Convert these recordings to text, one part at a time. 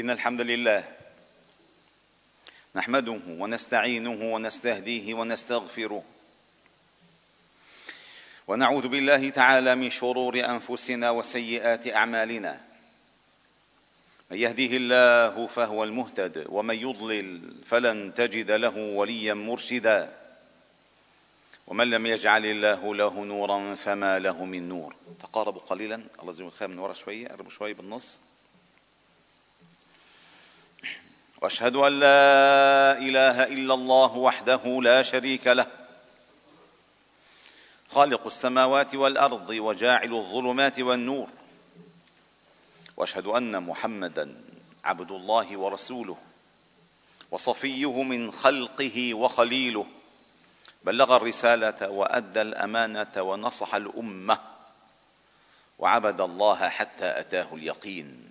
إن الحمد لله نحمده ونستعينه ونستهديه ونستغفره ونعوذ بالله تعالى من شرور أنفسنا وسيئات أعمالنا. من يهديه الله فهو المهتد ومن يضلل فلن تجد له وليا مرشدا. ومن لم يجعل الله له نورا فما له من نور. تقاربوا قليلا. الله يجزيكم الخير. من ورا شوية قربوا شوية بالنص. وأشهد أن لا إله إلا الله وحده لا شريك له. خالق السماوات والأرض وجاعل الظلمات والنور. وأشهد أن محمدا عبد الله ورسوله. وصفيه من خلقه وخليله. بلغ الرسالة وأدى الأمانة ونصح الأمة. وعبد الله حتى أتاه اليقين.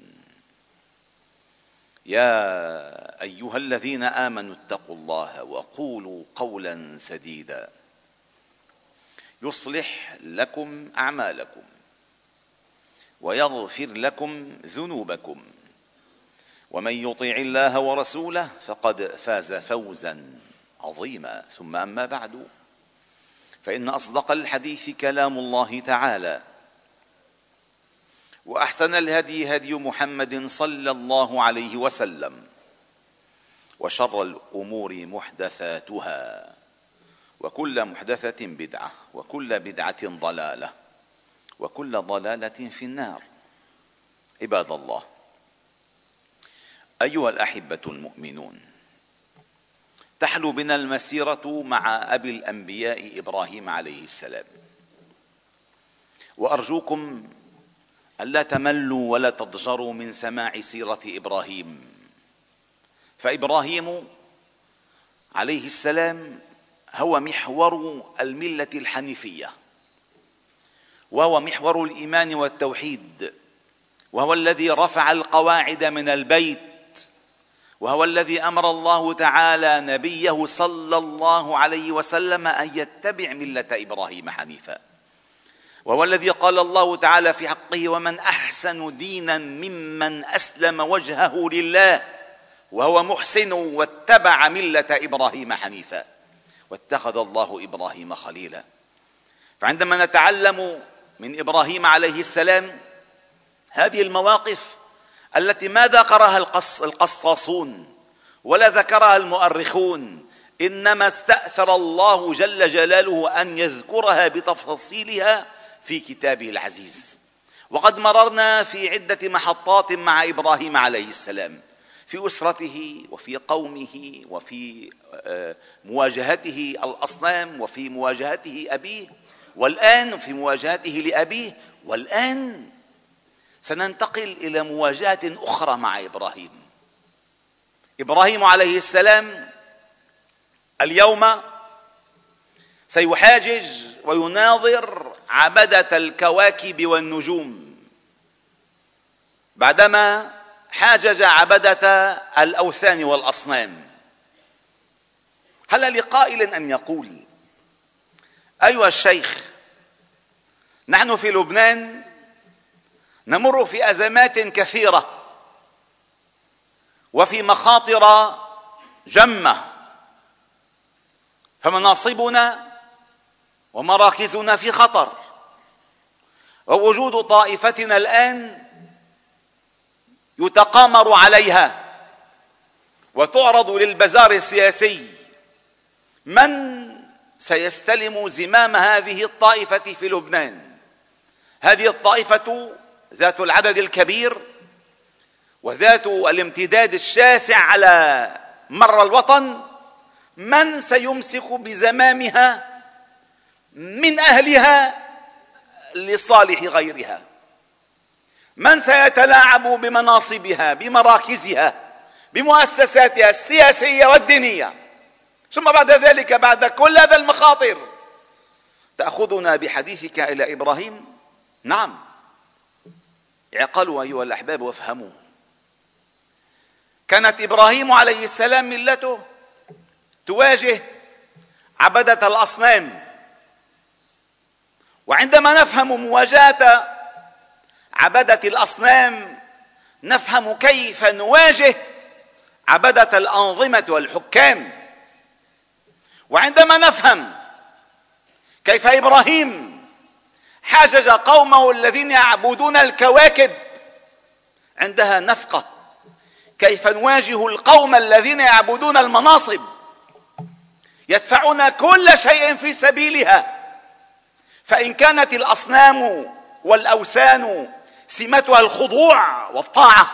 يا أيها الذين آمنوا اتقوا الله وقولوا قولا سديدا. يصلح لكم أعمالكم ويغفر لكم ذنوبكم. ومن يطع الله ورسوله فقد فاز فوزا عظيما. ثم أما بعد فإن أصدق الحديث كلام الله تعالى. وأحسن الهدي هدي محمد صلى الله عليه وسلم. وشر الأمور محدثاتها. وكل محدثة بدعة وكل بدعة ضلالة وكل ضلالة في النار. عباد الله أيها الأحبة المؤمنون تحلو بنا المسيرة مع أبي الأنبياء إبراهيم عليه السلام. وأرجوكم ألا تملوا ولا تضجروا من سماع سيرة إبراهيم. فإبراهيم عليه السلام هو محور الملة الحنيفية وهو محور الإيمان والتوحيد وهو الذي رفع القواعد من البيت وهو الذي أمر الله تعالى نبيه صلى الله عليه وسلم أن يتبع ملة إبراهيم حنيفا. وهو الذي قال الله تعالى في حقه ومن أحسن دينا ممن أسلم وجهه لله وهو محسن واتبع ملة إبراهيم حنيفا واتخذ الله إبراهيم خليلا. فعندما نتعلم من إبراهيم عليه السلام هذه المواقف التي ما ذكرها القص القصاصون ولا ذكرها المؤرخون؟ إنما استأثر الله جل جلاله أن يذكرها بتفاصيلها في كتابه العزيز. وقد مررنا في عدة محطات مع إبراهيم عليه السلام في أسرته وفي قومه وفي مواجهته الأصنام وفي مواجهته أبيه والآن في مواجهته لأبيه والآن سننتقل إلى مواجهة أخرى مع إبراهيم. إبراهيم عليه السلام اليوم سيحاجج ويناظر عبدة الكواكب والنجوم. بعدما حاجج عبدة الأوثان والأصنام. هل لقائل أن يقول أيها الشيخ نحن في لبنان نمر في أزمات كثيرة وفي مخاطر جمة. فمناصبنا ومراكزنا في خطر. ووجود طائفتنا الآن يتقامر عليها وتعرض للبزار السياسي. من سيستلم زمام هذه الطائفة في لبنان؟ هذه الطائفة ذات العدد الكبير وذات الامتداد الشاسع على مر الوطن من سيمسك بزمامها؟ من أهلها؟ لصالح غيرها. من سيتلاعب بمناصبها بمراكزها بمؤسساتها السياسية والدينية. ثم بعد ذلك بعد كل هذا المخاطر تأخذنا بحديثك إلى إبراهيم؟ نعم. اعقلوا أيها الأحباب وافهموا. كانت إبراهيم عليه السلام ملته تواجه عبدة الأصنام. وعندما نفهم مواجهة عبده الأصنام نفهم كيف نواجه عبده الأنظمة والحكام. وعندما نفهم كيف إبراهيم حاجج قومه الذين يعبدون الكواكب عندها نفقة كيف نواجه القوم الذين يعبدون المناصب يدفعون كل شيء في سبيلها. فإن كانت الأصنام والأوثان سمتها الخضوع والطاعة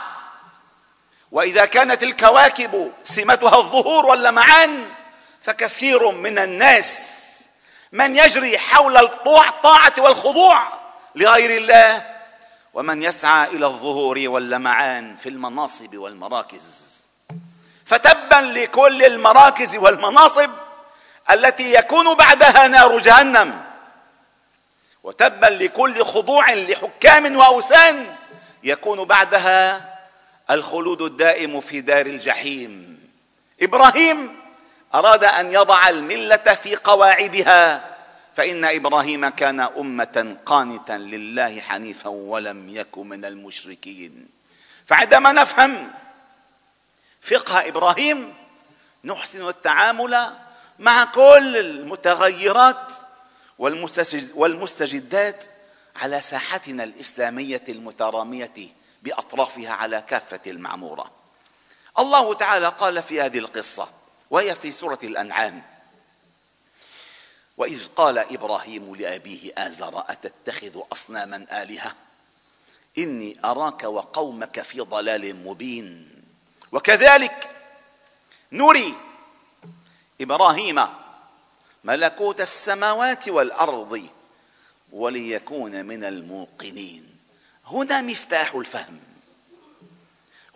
وإذا كانت الكواكب سمتها الظهور واللمعان فكثير من الناس من يجري حول الطاعة والخضوع لغير الله ومن يسعى إلى الظهور واللمعان في المناصب والمراكز. فتبا لكل المراكز والمناصب التي يكون بعدها نار جهنم. وتبا لكل خضوع لحكام وأوثان يكون بعدها الخلود الدائم في دار الجحيم. إبراهيم أراد أن يضع الملة في قواعدها فإن إبراهيم كان أمة قانتا لله حنيفا ولم يكن من المشركين. فعندما نفهم فقه إبراهيم نحسن التعامل مع كل المتغيرات والمستجدات على ساحتنا الإسلامية المترامية بأطرافها على كافة المعمورة. الله تعالى قال في هذه القصة وهي في سورة الأنعام وإذ قال إبراهيم لأبيه آزر أتتخذ أصناما آلهة؟ إني أراك وقومك في ضلال مبين. وكذلك نري إبراهيم ملكوت السماوات والأرض وليكون من الموقنين. هنا مفتاح الفهم.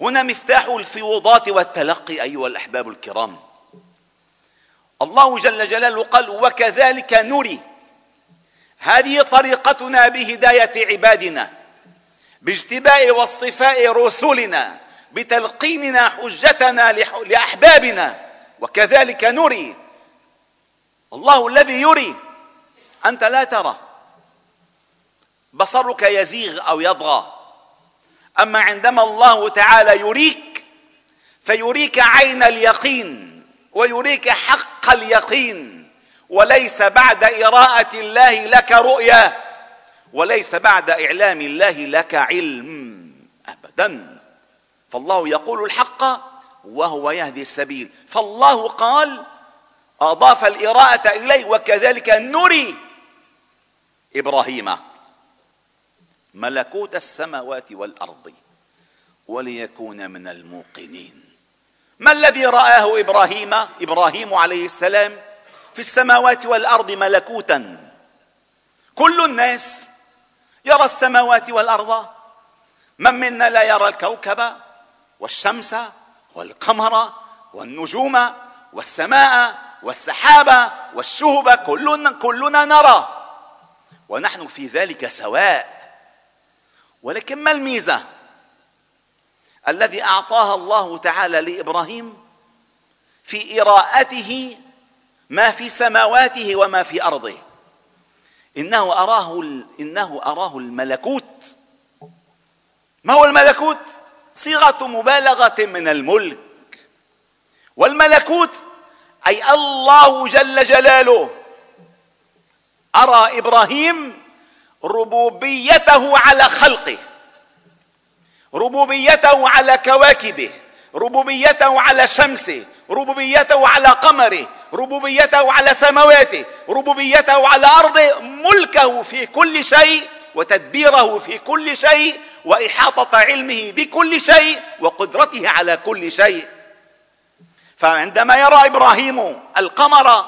هنا مفتاح الفيوضات والتلقي أيها الأحباب الكرام. الله جل جلاله قال وكذلك نري. هذه طريقتنا بهداية عبادنا باجتباء واصطفاء رسلنا بتلقيننا حجتنا لأحبابنا. وكذلك نري. الله الذي يري. أنت لا ترى. بصرك يزيغ أو يطغى أما عندما الله تعالى يريك فيريك عين اليقين ويريك حق اليقين. وليس بعد إراءة الله لك رؤيا وليس بعد إعلام الله لك علم أبدا. فالله يقول الحق وهو يهدي السبيل. فالله قال أضاف الإراءة إليه وكذلك نري إبراهيم ملكوت السماوات والأرض وليكون من الموقنين. ما الذي رآه إبراهيم؟ إبراهيم عليه السلام في السماوات والأرض ملكوتا. كل الناس يرى السماوات والأرض. من منا لا يرى الكوكب والشمس والقمر والنجوم والسماء والسحاب والشهب كلنا كلنا نرى. ونحن في ذلك سواء. ولكن ما الميزة؟ الذي اعطاها الله تعالى لإبراهيم في إراءته ما في سماواته وما في أرضه. إنه أراه إنه أراه الملكوت. ما هو الملكوت؟ صيغة مبالغة من الملك. والملكوت أي الله جل جلاله أرى إبراهيم ربوبيته على خلقه ربوبيته على كواكبه ربوبيته على شمسه ربوبيته على قمره ربوبيته على سماواته ربوبيته على ارضه ملكه في كل شيء وتدبيره في كل شيء وإحاطة علمه بكل شيء وقدرته على كل شيء. فعندما يرى إبراهيم القمر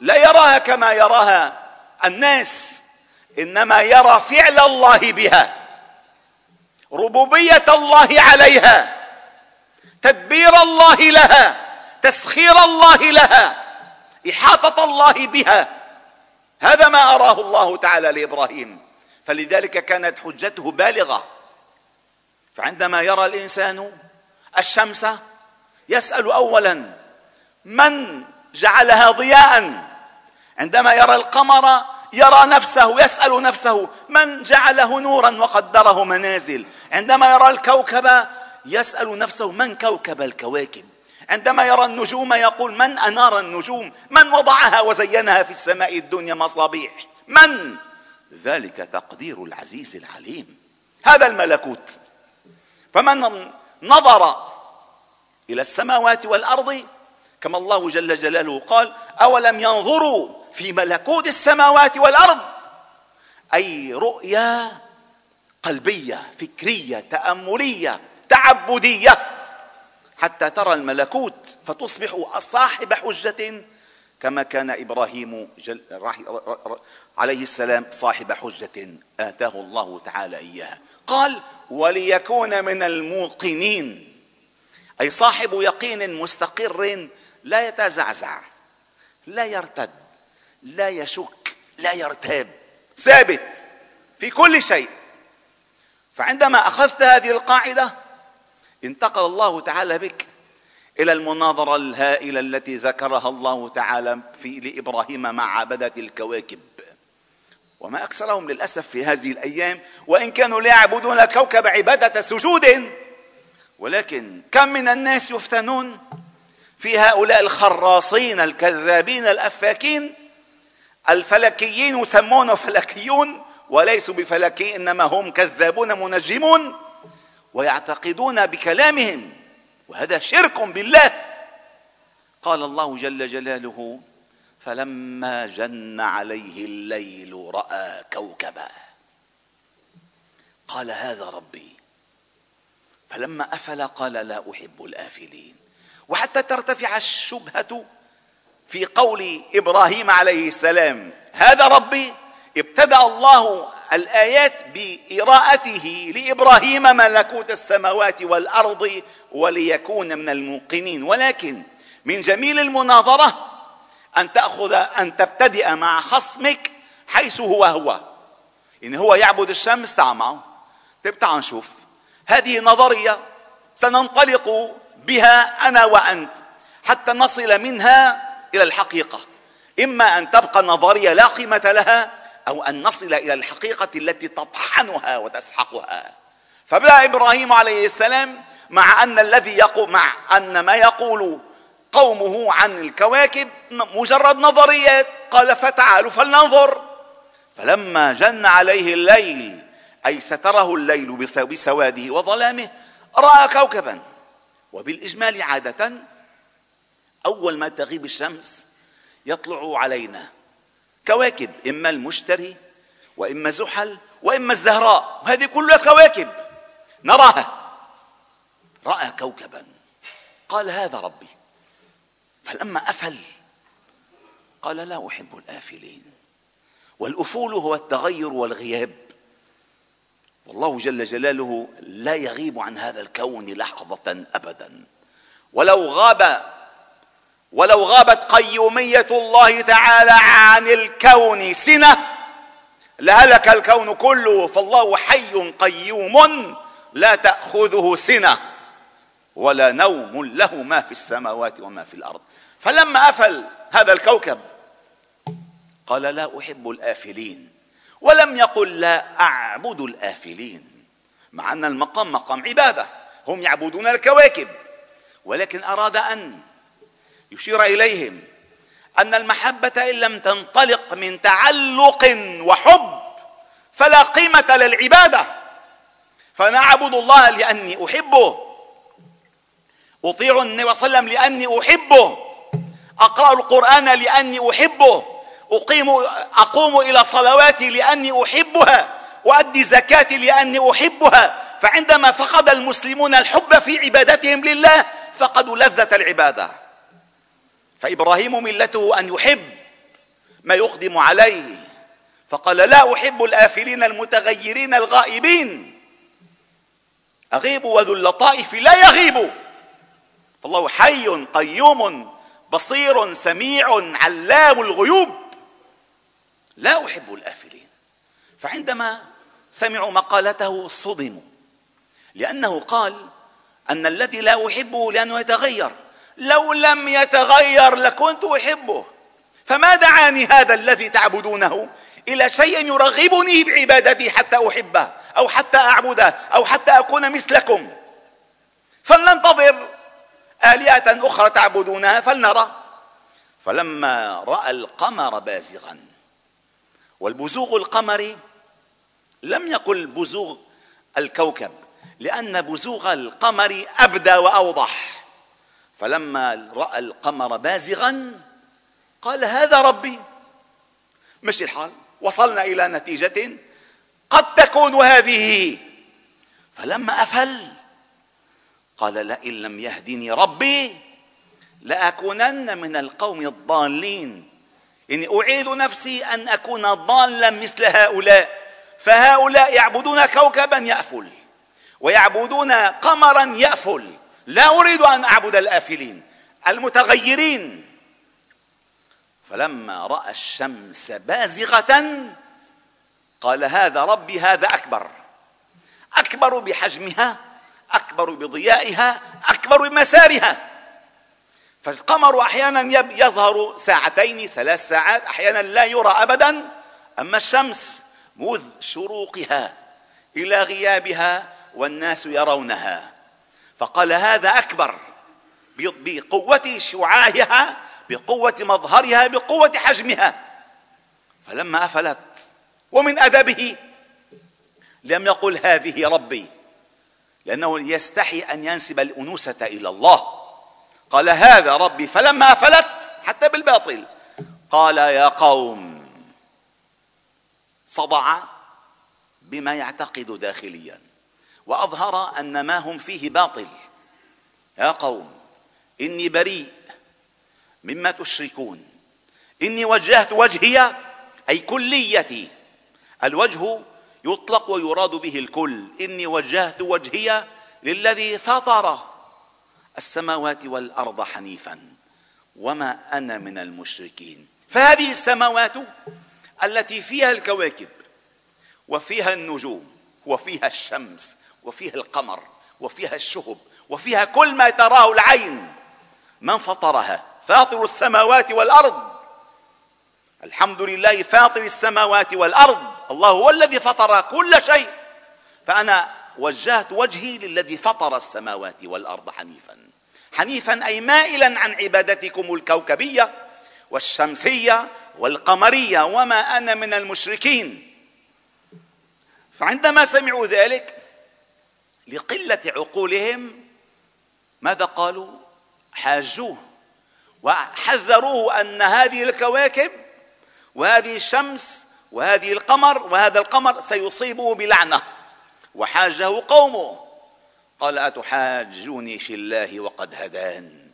لا يراها كما يراها الناس إنما يرى فعل الله بها ربوبية الله عليها تدبير الله لها تسخير الله لها إحاطة الله بها. هذا ما أراه الله تعالى لإبراهيم فلذلك كانت حجته بالغة. فعندما يرى الإنسان الشمس يسأل اولا من جعلها ضياء؟ عندما يرى القمر يرى نفسه يسأل نفسه من جعله نورا وقدره منازل؟ عندما يرى الكوكب يسأل نفسه من كوكب الكواكب؟ عندما يرى النجوم يقول من أنار النجوم؟ من وضعها وزينها في السماء الدنيا مصابيح؟ من؟ ذلك تقدير العزيز العليم. هذا الملكوت. فمن نظر إلى السماوات والأرض؟ كما الله جل جلاله قال أولم ينظروا في ملكوت السماوات والأرض؟ أي رؤيا قلبية فكرية تأملية تعبدية. حتى ترى الملكوت فتصبح صاحب حجة كما كان إبراهيم جل عليه السلام صاحب حجة آتاه الله تعالى إياها. قال وليكون من الموقنين. أي صاحب يقين مستقر لا يتزعزع لا يرتد لا يشك لا يرتاب ثابت في كل شيء. فعندما أخذت هذه القاعدة انتقل الله تعالى بك إلى المناظرة الهائلة التي ذكرها الله تعالى في لإبراهيم مع عبدة الكواكب. وما أكثرهم للأسف في هذه الأيام وإن كانوا لا يعبدون الكوكب عبادة سجود ولكن كم من الناس يفتنون في هؤلاء الخراصين الكذابين الأفاكين الفلكيين يسمون فلكيون وليسوا بفلكي إنما هم كذابون منجمون ويعتقدون بكلامهم وهذا شرك بالله. قال الله جل جلاله فلما جن عليه الليل رأى كوكبا. قال هذا ربي فلما أفل قال لا أحب الآفلين. وحتى ترتفع الشبهة في قول إبراهيم عليه السلام هذا ربي ابتدأ الله الآيات بإراءته لإبراهيم ملكوت السماوات والأرض وليكون من الموقنين. ولكن من جميل المناظرة أن تأخذ أن تبتدئ مع خصمك حيث هو هو. إن هو يعبد الشمس تعال معه. طيب تعال نشوف هذه نظرية سننطلق بها أنا وأنت حتى نصل منها إلى الحقيقة. إما أن تبقى نظريه لا قيمة لها أو أن نصل إلى الحقيقة التي تطحنها وتسحقها. فبدا إبراهيم عليه السلام مع أن الذي يقول مع أن ما يقول قومه عن الكواكب مجرد نظريات قال فتعالوا فلننظر. فلما جن عليه الليل أي ستره الليل بسواده وظلامه رأى كوكبا. وبالإجمال عادة أول ما تغيب الشمس يطلع علينا كواكب إما المشتري وإما زحل وإما الزهراء. هذه كلها كواكب نراها. رأى كوكبا. قال هذا ربي. فلما أفل قال لا أحب الآفلين. والأفول هو التغير والغياب. والله جل جلاله لا يغيب عن هذا الكون لحظة ابدا. ولو غاب ولو غابت قيومية الله تعالى عن الكون سنة لهلك الكون كله فالله حي قيوم لا تأخذه سنة ولا نوم له ما في السماوات وما في الأرض. فلما أفل هذا الكوكب قال لا أحب الآفلين. ولم يقل لا أعبد الآفلين مع أن المقام مقام عبادة هم يعبدون الكواكب. ولكن أراد أن يشير إليهم أن المحبة إن لم تنطلق من تعلق وحب فلا قيمة للعبادة. فأنا أعبد الله لأني أحبه. أطيع النبي صلى الله عليه وسلم لأني أحبه. أقرأ القرآن لأني أحبه. أقيم أقوم إلى صلواتي لأني أحبها وأدي زكاتي لأني أحبها. فعندما فقد المسلمون الحب في عبادتهم لله فقدوا لذة العبادة. فإبراهيم ملته أن يحب ما يقدم عليه. فقال لا أحب الآفلين المتغيرين الغائبين. أغيب وذو اللطائف لا يغيب. فالله حي قيوم بصير سميع علام الغيوب. لا أحب الآفلين. فعندما سمعوا مقالته صدموا لأنه قال أن الذي لا أحبه لأنه يتغير. لو لم يتغير لكنت أحبه. فما دعاني هذا الذي تعبدونه إلى شيء يرغبني بعبادتي حتى أحبه أو حتى أعبده أو حتى أكون مثلكم. فلننتظر آلهة أخرى تعبدونها فلنرى. فلما رأى القمر بازغا والبزوغ القمري لم يقل بزوغ الكوكب لأن بزوغ القمر أبدى وأوضح. فلما رأى القمر بازغا قال هذا ربي. مشي الحال وصلنا إلى نتيجة قد تكون هذه. فلما أفل قال لئن لم يهدني ربي لأكونن من القوم الضالين. إني أعيد نفسي أن أكون ضالا مثل هؤلاء. فهؤلاء يعبدون كوكبا يأفل ويعبدون قمرا يأفل. لا أريد أن أعبد الآفلين المتغيرين. فلما رأى الشمس بازغة قال هذا ربي هذا أكبر. أكبر بحجمها أكبر بضيائها أكبر بمسارها. فالقمر أحيانا يظهر ساعتين ثلاث ساعات أحيانا لا يرى أبدا. أما الشمس مذ شروقها إلى غيابها والناس يرونها. فقال هذا أكبر. بقوة شعاعها بقوة مظهرها بقوة حجمها. فلما أفلت ومن أدبه لم يقل هذه ربي لأنه يستحي أن ينسب الأنوثة إلى الله. قال هذا ربي فلما أفلت حتى بالباطل. قال يا قوم صدع بما يعتقد داخليا وأظهر أن ما هم فيه باطل. يا قوم إني بريء مما تشركون. إني وجهت وجهي أي كليتي. الوجه يطلق ويراد به الكل. إني وجهت وجهي للذي فطر. السماوات والأرض حنيفا وما أنا من المشركين. فهذه السماوات التي فيها الكواكب وفيها النجوم وفيها الشمس وفيها القمر وفيها الشهب وفيها كل ما تراه العين. من فطرها؟ فاطر السماوات والأرض. الحمد لله فاطر السماوات والأرض. الله هو الذي فطر كل شيء. فأنا وجهت وجهي للذي فطر السماوات والأرض حنيفا. حنيفا أي مائلا عن عبادتكم الكوكبية والشمسية والقمرية وما أنا من المشركين. فعندما سمعوا ذلك لقلة عقولهم ماذا قالوا؟ حاجوه وحذروه أن هذه الكواكب وهذه الشمس وهذه القمر وهذا القمر سيصيبه بلعنة. وحاجه قومه. قال أتحاجوني في الله وقد هدان.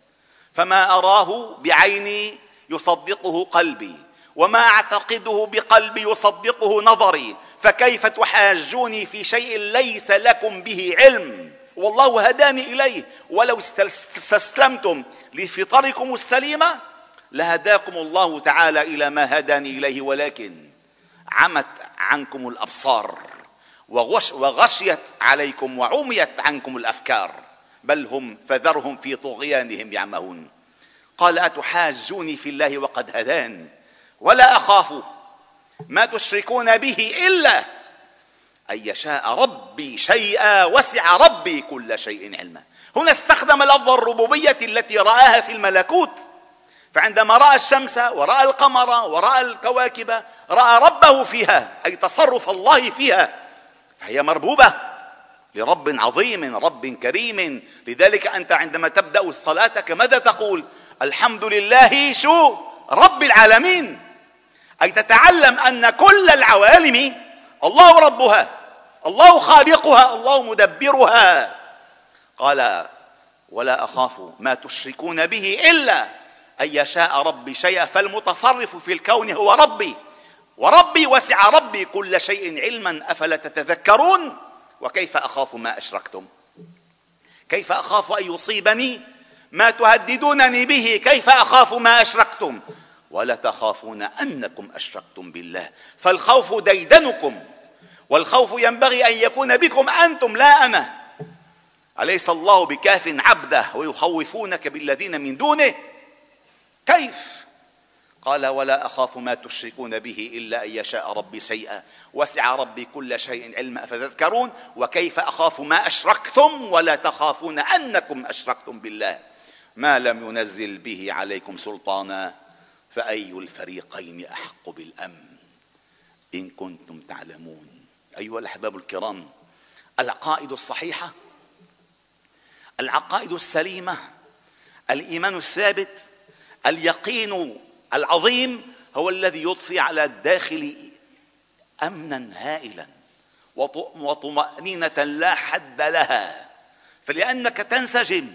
فما أراه بعيني يصدقه قلبي وما أعتقده بقلبي يصدقه نظري. فكيف تحاجوني في شيء ليس لكم به علم؟ والله هداني إليه. ولو استسلمتم لفطركم السليمة لهداكم الله تعالى إلى ما هداني إليه ولكن عمت عنكم الأبصار. وغش وغشيت عليكم وعميت عنكم الأفكار. بل هم فذرهم في طغيانهم يعمهون. قال أتحاجوني في الله وقد هدان؟ ولا أخاف. ما تشركون به إلا أن يشاء ربي شيئا وسع ربي كل شيء علما. هنا استخدم لفظ الربوبية التي رآها في الملكوت. فعندما رأى الشمس ورأى القمر ورأى الكواكب رأى ربه فيها أي تصرف الله فيها. فهي مربوبة لرب عظيم رب كريم. لذلك أنت عندما تبدأ الصلاة ماذا تقول؟ الحمد لله شو؟ رب العالمين. أي تتعلم أن كل العوالم الله ربها الله خالقها الله مدبرها. قال ولا أخاف ما تشركون به إلا أن يشاء ربي شيئا فالمتصرف في الكون هو ربي. وربي وسع ربي كل شيء علما أفلا تتذكرون؟ وكيف أخاف ما أشركتم؟ كيف أخاف أن يصيبني؟ ما تهددونني به كيف أخاف ما أشركتم؟ ولا تخافون أنكم أشركتم بالله فالخوف ديدنكم والخوف ينبغي أن يكون بكم أنتم لا أنا. أليس الله بكاف عبده ويخوفونك بالذين من دونه؟ كيف؟ قال ولا أخاف ما تشركون به إلا أن يشاء ربي شيئا. وسع ربي كل شيء علما. فتذكرون وكيف أخاف ما أشركتم ولا تخافون أنكم أشركتم بالله؟ ما لم ينزل به عليكم سلطانا فأي الفريقين أحق بالأمن؟ إن كنتم تعلمون. أيها الأحباب الكرام العقائد الصحيحة العقائد السليمة الإيمان الثابت اليقين العظيم هو الذي يضفي على الداخل أمنا هائلا وطمأنينة لا حد لها. فلأنك تنسجم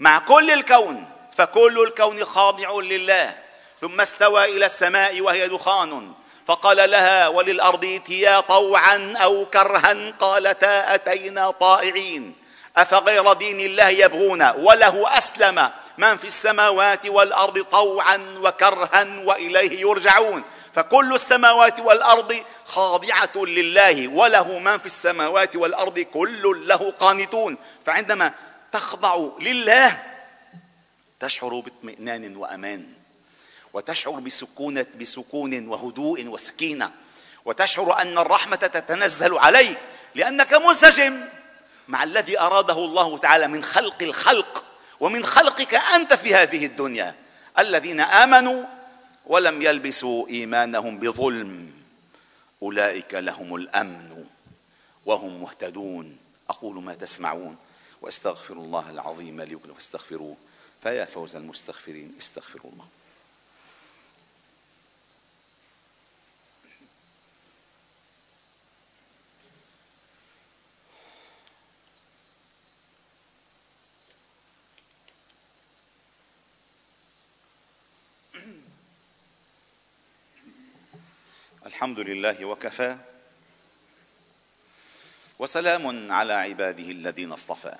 مع كل الكون فكل الكون خاضع لله. ثم استوى إلى السماء وهي دخان. فقال لها وللأرض ائتيا طوعا أو كرها؟ قالتا أتينا طائعين. أفغير دين الله يبغون وله أسلم من في السماوات والأرض طوعا وكرها وإليه يرجعون. فكل السماوات والأرض خاضعة لله وله من في السماوات والأرض كل له قانتون. فعندما تخضع لله تشعر باطمئنان وأمان وتشعر بسكونة بسكون وهدوء وسكينة وتشعر أن الرحمة تتنزل عليك لأنك منسجم. مع الذي أراده الله تعالى من خلق الخلق ومن خلقك أنت في هذه الدنيا. الذين آمنوا ولم يلبسوا إيمانهم بظلم أولئك لهم الأمن وهم مهتدون. أقول ما تسمعون وأستغفر الله العظيم لي ولكم فاستغفروه فيا فوز المستغفرين استغفروا الله. الحمد لله وكفى. وسلام على عباده الذين اصطفى.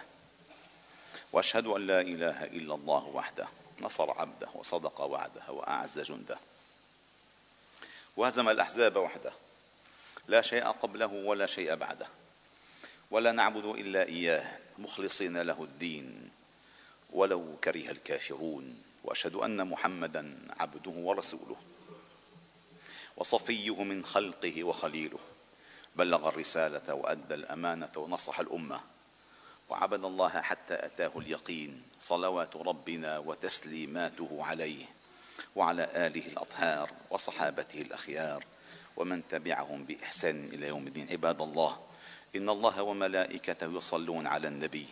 واشهد أن لا إله إلا الله وحده نصر عبده وصدق وعده وأعز جنده. وهزم الأحزاب وحده. لا شيء قبله ولا شيء بعده. ولا نعبد إلا إياه مخلصين له الدين. ولو كره الكافرون وأشهد أن محمدا عبده ورسوله. وصفيه من خلقه وخليله. بلغ الرسالة وأدى الأمانة ونصح الأمة. وعبد الله حتى أتاه اليقين صلوات ربنا وتسليماته عليه. وعلى آله الأطهار وصحابته الأخيار ومن تبعهم بإحسان إلى يوم الدين. عباد الله إن الله وملائكته يصلون على النبي.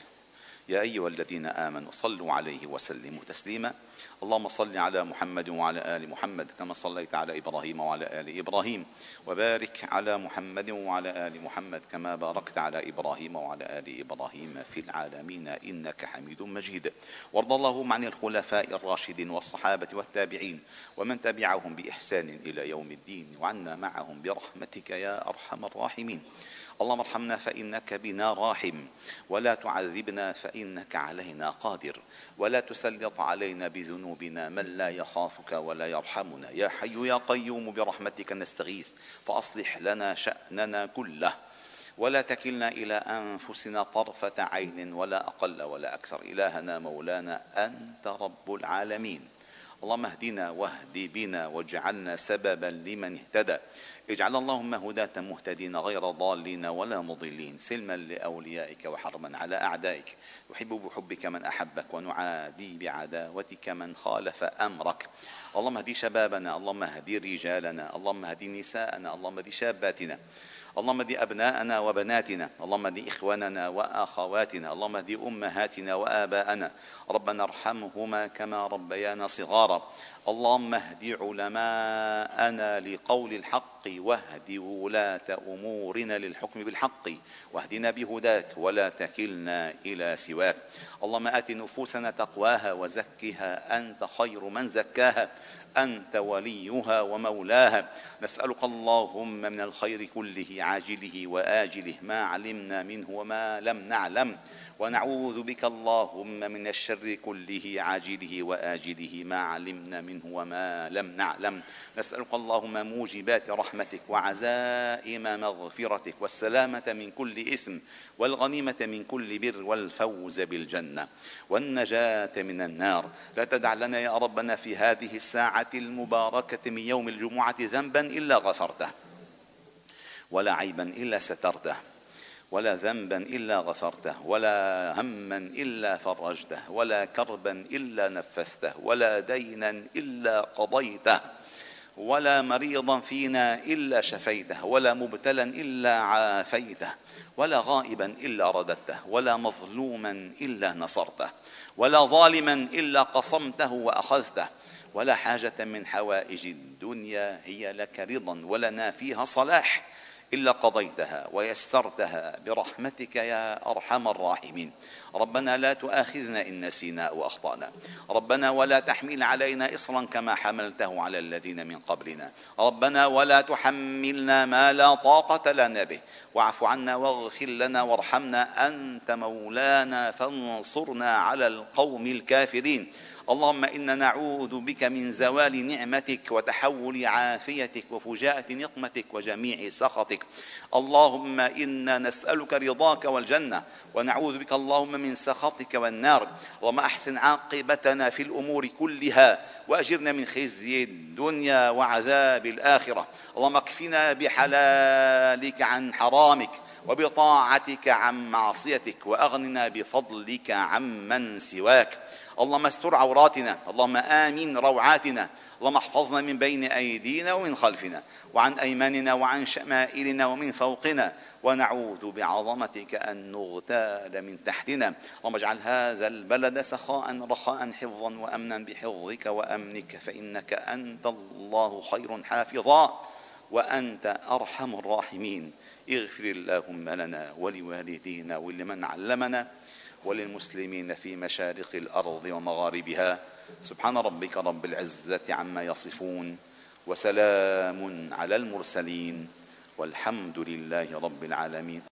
يا أيها الذين آمنوا صلوا عليه وسلموا تسليما. اللهم صل على محمد وعلى آل محمد كما صليت على إبراهيم وعلى آل إبراهيم. وبارك على محمد وعلى آل محمد كما باركت على إبراهيم وعلى آل إبراهيم في العالمين إنك حميد مجيد. وارض اللهم عن الخلفاء الراشدين والصحابة والتابعين ومن تبعهم بإحسان إلى يوم الدين وعنا معهم برحمتك يا أرحم الراحمين. اللهم ارحمنا فإنك بنا راحم ولا تعذبنا فإنك علينا قادر ولا تسلط علينا بذنوبنا من لا يخافك ولا يرحمنا. يا حي يا قيوم برحمتك نستغيث فأصلح لنا شأننا كله. ولا تكلنا إلى أنفسنا طرفة عين ولا أقل ولا أكثر. إلهنا مولانا أنت رب العالمين. اللهم اهدنا واهد بنا واجعلنا سببا لمن اهتدى. اجعل اللهم هداة مهتدين غير ضالين ولا مضلين سلما لأوليائك وحرما على أعدائك. نحب بحبك من أحبك ونعادي بعداوتك من خالف أمرك. اللهم اهدي شبابنا اللهم اهدي رجالنا اللهم اهدي نساءنا اللهم اهدي شاباتنا. اللهم اهد أبناءنا وبناتنا اللهم اهد إخواننا وأخواتنا اللهم اهد أمهاتنا وآباءنا ربنا ارحمهما كما ربيانا صغارا. اللهم اهد علماءنا لقول الحق واهد ولاة أمورنا للحكم بالحق واهدنا بهداك ولا تكلنا إلى سواك. اللهم آت نفوسنا تقواها وزكها. أنت خير من زكاها. أنت وليها ومولاها. نسألك اللهم من الخير كله عاجله وآجله. ما علمنا منه وما لم نعلم. ونعوذ بك اللهم من الشر كله عاجله وآجله. ما علمنا منه وما لم نعلم. نسألك اللهم موجبات رحمتك وعزائم مغفرتك والسلامة من كل إثم والغنيمة من كل بر والفوز بالجنة والنجاة من النار. لا تدع لنا يا ربنا في هذه الساعة المباركة من يوم الجمعة ذنبا إلا غفرته ولا عيبا إلا سترته. ولا ذنبا إلا غفرته ولا هما إلا فرجته ولا كربا إلا نفسته ولا دينا إلا قضيته ولا مريضا فينا إلا شفيته ولا مبتلا إلا عافيته ولا غائبا إلا رددته ولا مظلوما إلا نصرته ولا ظالما إلا قصمته وأخذته ولا حاجة من حوائج الدنيا هي لك رضا ولنا فيها صلاح. إلا قضيتها ويسرتها برحمتك يا أرحم الراحمين. ربنا لا تؤاخذنا إن نسينا أو أخطأنا. ربنا ولا تحمل علينا اصرا كما حملته على الذين من قبلنا. ربنا ولا تحملنا ما لا طاقة لنا به. واعف عنا واغفر لنا وارحمنا أنت مولانا فانصرنا على القوم الكافرين. اللهم إنا نعوذ بك من زوال نعمتك وتحول عافيتك وفجاءة نقمتك وجميع سخطك. اللهم إنا نسألك رضاك والجنة ونعوذ بك اللهم من سخطك والنار. اللهم أحسن عاقبتنا في الأمور كلها وأجرنا من خزي الدنيا وعذاب الآخرة. اللهم اكفنا بحلالك عن حرامك وبطاعتك عن معصيتك وأغننا بفضلك عمن سواك. اللهم استر عوراتنا اللهم آمن روعاتنا اللهم احفظنا من بين أيدينا ومن خلفنا وعن أيماننا وعن شمائلنا ومن فوقنا ونعوذ بعظمتك أن نغتال من تحتنا. اللهم اجعل هذا البلد سخاء رخاء حفظا وأمنا بحفظك وأمنك فإنك أنت الله خير حافظا وأنت أرحم الراحمين. اغفر اللهم لنا ولوالدينا ولمن علمنا. وللمسلمين في مشارق الأرض ومغاربها. سبحان ربك رب العزة عما يصفون وسلام على المرسلين والحمد لله رب العالمين.